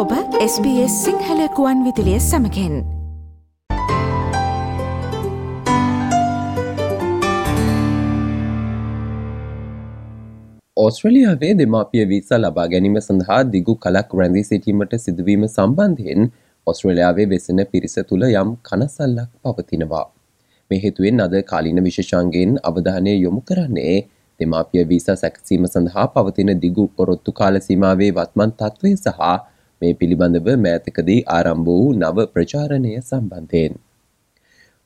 ඔබ SBS සිංහල කුවන් විදිලිය සමකෙන් ඕස්ට්‍රලියාවේ දෙමාපිය වීසා ලබා ගැනීම සඳහා දිගු කලක් රැඳී සිටීමට සිදුවීම සම්බන්ධයෙන් ඔස්ට්‍රලියාවේ වෙසෙන පිරිස තුළ යම් කනසල්ලක් පවතිනවා. මේ හේතුවෙන් අද කාලින විශෂංගෙන් අවධානය යොමු කරන්නේ දෙමාපිය වීසා සැකසීම සඳහා පවතින දිගු පොරොත්තු කාලසීමාවේ වත්මන් තත්ත්වය සහ මේ පිළිබඳව මෑතකදී ආරම්භ වූ නව ප්‍රචාරණය සම්බන්ධයෙන්.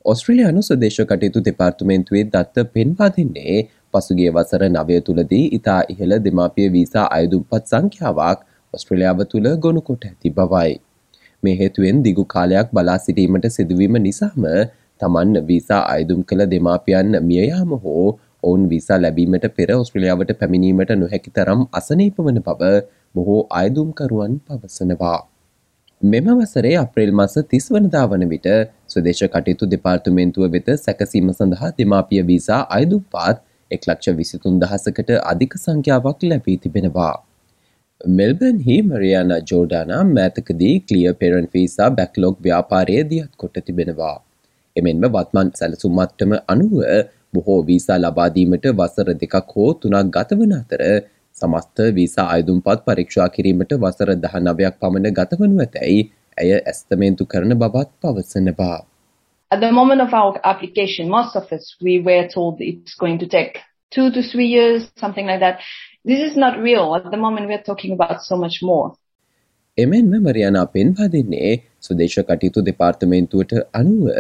ඔස්ට්‍රලයානු සදේශ කටයුතු දෙපාර්තුමේන්තුවේ දත්ත පෙන්වා දෙන්නේ පසුගේ වසර නවය තුළදී ඉතා ඉහළ දෙමාපිය වීසා අයදුම්පත් සංඛ්‍යාවක් ඔස්ට්‍රලියාව තුළ ගොුණුකොට ඇති බවයි. මේ හේතුවෙන් දිගු කාලයක් බලා සිටීමට සිදුවීම නිසාම තමන් වීසා අයදුම් කළ දෙමාපියන් මියයාම හෝ ඔවුන් විසා ලැබීමට පෙර ඔස්ට්‍රලියාවට පැමිණීමට නොහැකි තරම් අසනීප වන බව බොහෝ අයදුම්කරුවන් පවසනවා. මෙම වසරේ අප්‍රේල් මස තිස් වනදා වන විට ස්වදේශ කටයුතු දෙපාර්තුමේන්තුව වෙත සැකසීම සඳහා දෙමාපිය වීසා අයදුම්පාත් එක් ලක්ෂ විසිතුන් දහසකට අධික සංඛ්‍යාවක් ලැබී තිබෙනවා. මෙල්බන්හි මරියාන ජෝඩානා මෑතකදී කලිය පෙරන් ෆීසා බැක්ලොග් ව්‍යාපාරය දියත් කොට තිබෙනවා. එමෙන්ම වත්මන් සැලසුම්මත්තම අනුව බොහෝ වීසා ලබාදීමට වසර දෙකක් හෝ තුනක් ගතවන අතර සමස්ත වීසා අයදුම්පත් පරීක්ෂා කිරීමට වසර දහනවයක් පමණ ගතවනු ඇතැයි ඇය ඇස්තමේන්තු කරන බවත් පවසනවා. At the moment of our application, most of us, we were told it's going to take two to three years, something like that. This is not real. At the moment, we're talking about so much more. එමෙන්ම මරියනා පෙන්වා දෙන්නේ සුදේශ කටයුතු දෙපාර්තමේන්තුවට අනුව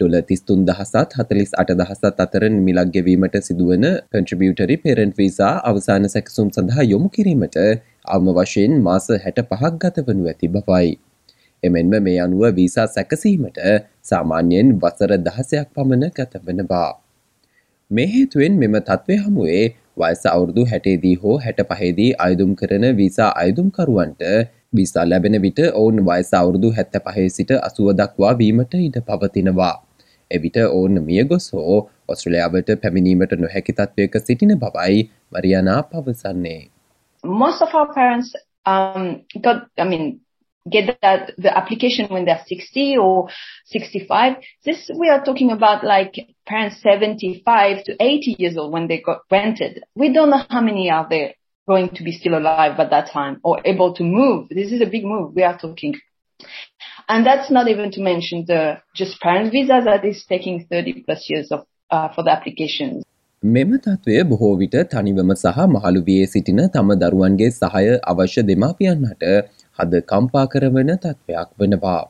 ඩොල තිස්තුන් දහසත් හතලිස් අට දහසත් අතර මිලක් ගෙවීමට සිදුවන කන්ට්‍රිබියටරි පෙරන්ට් වීසා අවසාන සැකසුම් සඳහා යොමු කිරීමට අවම වශයෙන් මාස හැට පහක් ගත වනු ඇති බවයි. එමෙන්ම මේ අනුව වීසා සැකසීමට සාමාන්‍යයෙන් වසර දහසයක් පමණ ගතවනවා. මේ හේතුවෙන් මෙම තත්ත්වය හමුවේ වයස අවුරුදු හැටේදී හෝ හැට පහේදී අයදුම් කරන වීසා අයදුම්කරුවන්ට විසා ලැබෙන විට ඔවුන් වයස අවුරුදු හැත්ත පහේ සිට අසුව දක්වා වීමට ඉඩ පවතිනවා. එවිට ඔවුන් මියගොස් හෝ ඔස්ට්‍රලයාාවට පැමිණීමට නොහැකි තත්වයක සිටින බවයි මරියනා පවසන්නේ. Most of our parents um, got, I mean, get that the application when they're 60 or 65. This we are talking about like parents 75 to 80 years old when they got rented. We don't know how many are there going to be still alive at that time or able to move. This is a big move we are talking. And that's not even to mention the just parent visa that is taking 30 plus years of uh, for the applications. මෙම තත්ත්වය බොහෝ විට තනිවම සහ මහළු වියේ සිටින තම දරුවන්ගේ සහය අවශ්‍ය දෙමාපියන්හට හද කම්පා කරවන තත්ත්වයක් වනවා.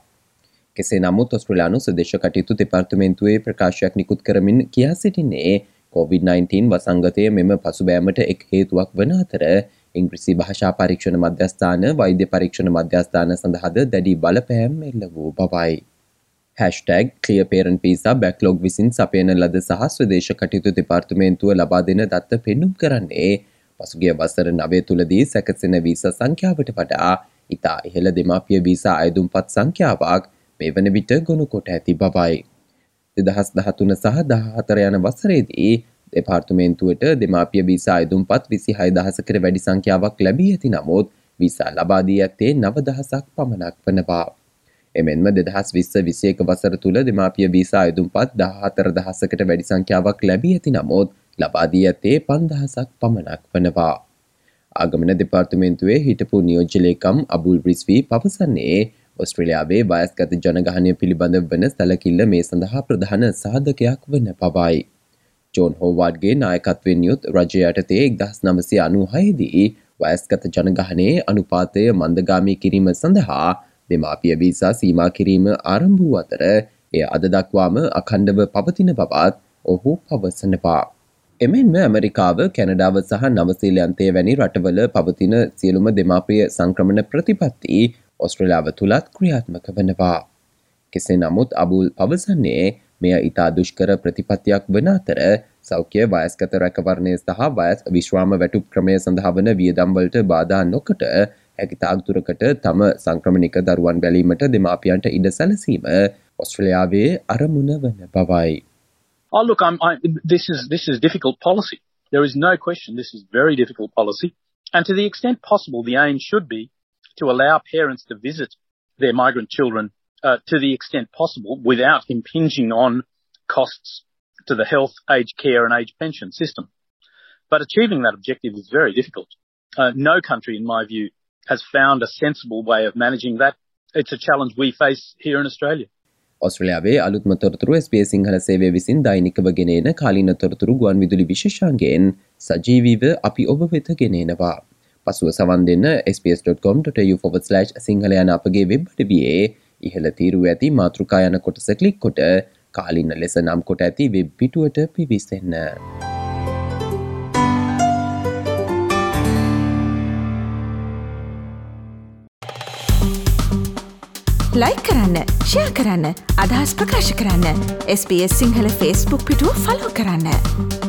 කෙසේ නමුත් ඔස්ට්‍රලයානු සදේශ කටයුතු දෙපාර්තමේන්තුවේ ප්‍රකාශයක් නිකුත් කරමින් කියා සිටින්නේ COVID-19 වසංගතය මෙම පසුබෑමට එක් හේතුවක් වන අතර ඉංග්‍රිසි භාෂා පරීක්ෂණ මධ්‍යස්ථාන වෛද්‍ය පරීක්ෂණ මධ්‍යස්ථාන සඳහද දැඩි බලපෑම් එල්ල වූ බවයි. හැෂ්ටැග් කලිය පේරන් පිසා බැක්ලොග් විසින් සපයන ලද සහ ස්වදේශ කටයුතු දෙපාර්තමේන්තුව ලබා දෙන දත්ත පෙන්නුම් කරන්නේ පසුගිය වසර නවේ තුළදී සැකසෙන වීස සංඛ්‍යාවට වඩා ඉතා ඉහළ දෙමාපිය වීසා අයදුම්පත් සංඛ්‍යාවක් මේ වන විට ගොුණු කොට ඇති බවයි. දෙදහස් දහතුන සහ දහතර යන වසරේදී දෙපාර්තුමේන්තුවට දෙමාපිය වීසා අයදුම්පත් විසි හය දහසකර වැඩි සංඛ්‍යාවක් ලැබී ඇති නමුත් විසා ලබාදී ඇත්තේ නව දහසක් පමණක් වනවා. එමෙන්ම දෙදහස් විස්ස විසේක වසර තුළ දෙමාපිය වීසා අයදුම්පත් දහතර දහසකට වැඩි සංඛ්‍යාවක් ලැබී ඇති නමුත් ලබාදී ඇත්තේ පන්දහසක් පමණක් වනවා. ආගමන දෙපාර්තමේන්තුවේ හිටපු නියෝජලේකම් අබුල් බ්‍රිස්වී පවසන්නේ ඔස්ට්‍රලියාවේ වයස්ගත ජනගහනය පිළිබඳ වන සැලකිල්ල මේ සඳහා ප්‍රධාන සාධකයක් වන පවයි. ජෝන් හෝවාඩ්ගේ නායකත්වෙන් යුත් රජය යටතේ එක්දහස් නමසය අනුහයේදී වයස්ගත ජනගහනයේ අනුපාතය මන්දගාමී කිරීම සඳහා දෙමාපිය වීසා සීමා කිරීම ආරම්භ වූ අතර එය අද දක්වාම අකණ්ඩව පවතින බවත් ඔහු පවසනවා. එමෙන්ම ඇමරිකාව කැනඩාව සහ නවසීලයන්තය වැනි රටවල පවතින සියලුම දෙමාපිය සංක්‍රමණ ප්‍රතිපත්ති ඔස්ට්‍රලාව තුළත් ක්‍රියාත්මක වනවා. කෙසේ නමුත් අබුල් පවසන්නේ මෙය ඉතා දුෂ්කර ප්‍රතිපත්තියක් වන අතර සෞඛ්‍ය වයස්කත රැකවරණය සහ වයස් විශ්වාම වැටුප් ක්‍රමය සඳහාවන වියදම්වලට බාධා නොකට හැකිතාක්තුරකට තම සංක්‍රමණික දරුවන් බැලීමට දෙමාපියන්ට ඉඩ සැලසීම ඔස්ට්‍රලයාාවේ අරමුණ වන බවයි. Oh, look, I'm, I, this is this is difficult policy. There is no question this is very difficult policy, and to the extent possible, the aim should be to allow parents to visit their migrant children uh, to the extent possible without impinging on costs to the health, aged care and aged pension system. But achieving that objective is very difficult. Uh, no country, in my view, has found a sensible way of managing that. It's a challenge we face here in Australia. ඔස්ට්‍රලයාාවේ අලුත්ම තොරතුරු SBS Sinhala සේවය විසින් දෛනිකව ගෙනන කාලින තොරතුරු ගුවන් විදුලි විශෂන්ගෙන් සජීවීව අපි ඔබ වෙත ගෙනනවා. පසුව සවන් දෙන්න ps.com.tu/ සිංහල යන අපගේ වෙබ් අඩවියේ ඉහළ තීරුව ඇති මාතෘකා යන කොටස කලික් කොට කාලින්න ලෙස නම් කොට ඇති වෙබ් පිටුවට පිවිසන්න. ලයි කරන්න ෂයා කරන්න අදහස් ප්‍රකාශ කරන්න SBS සිංහල ෆස්බුක් පිටුව ෆලෝ කරන්න.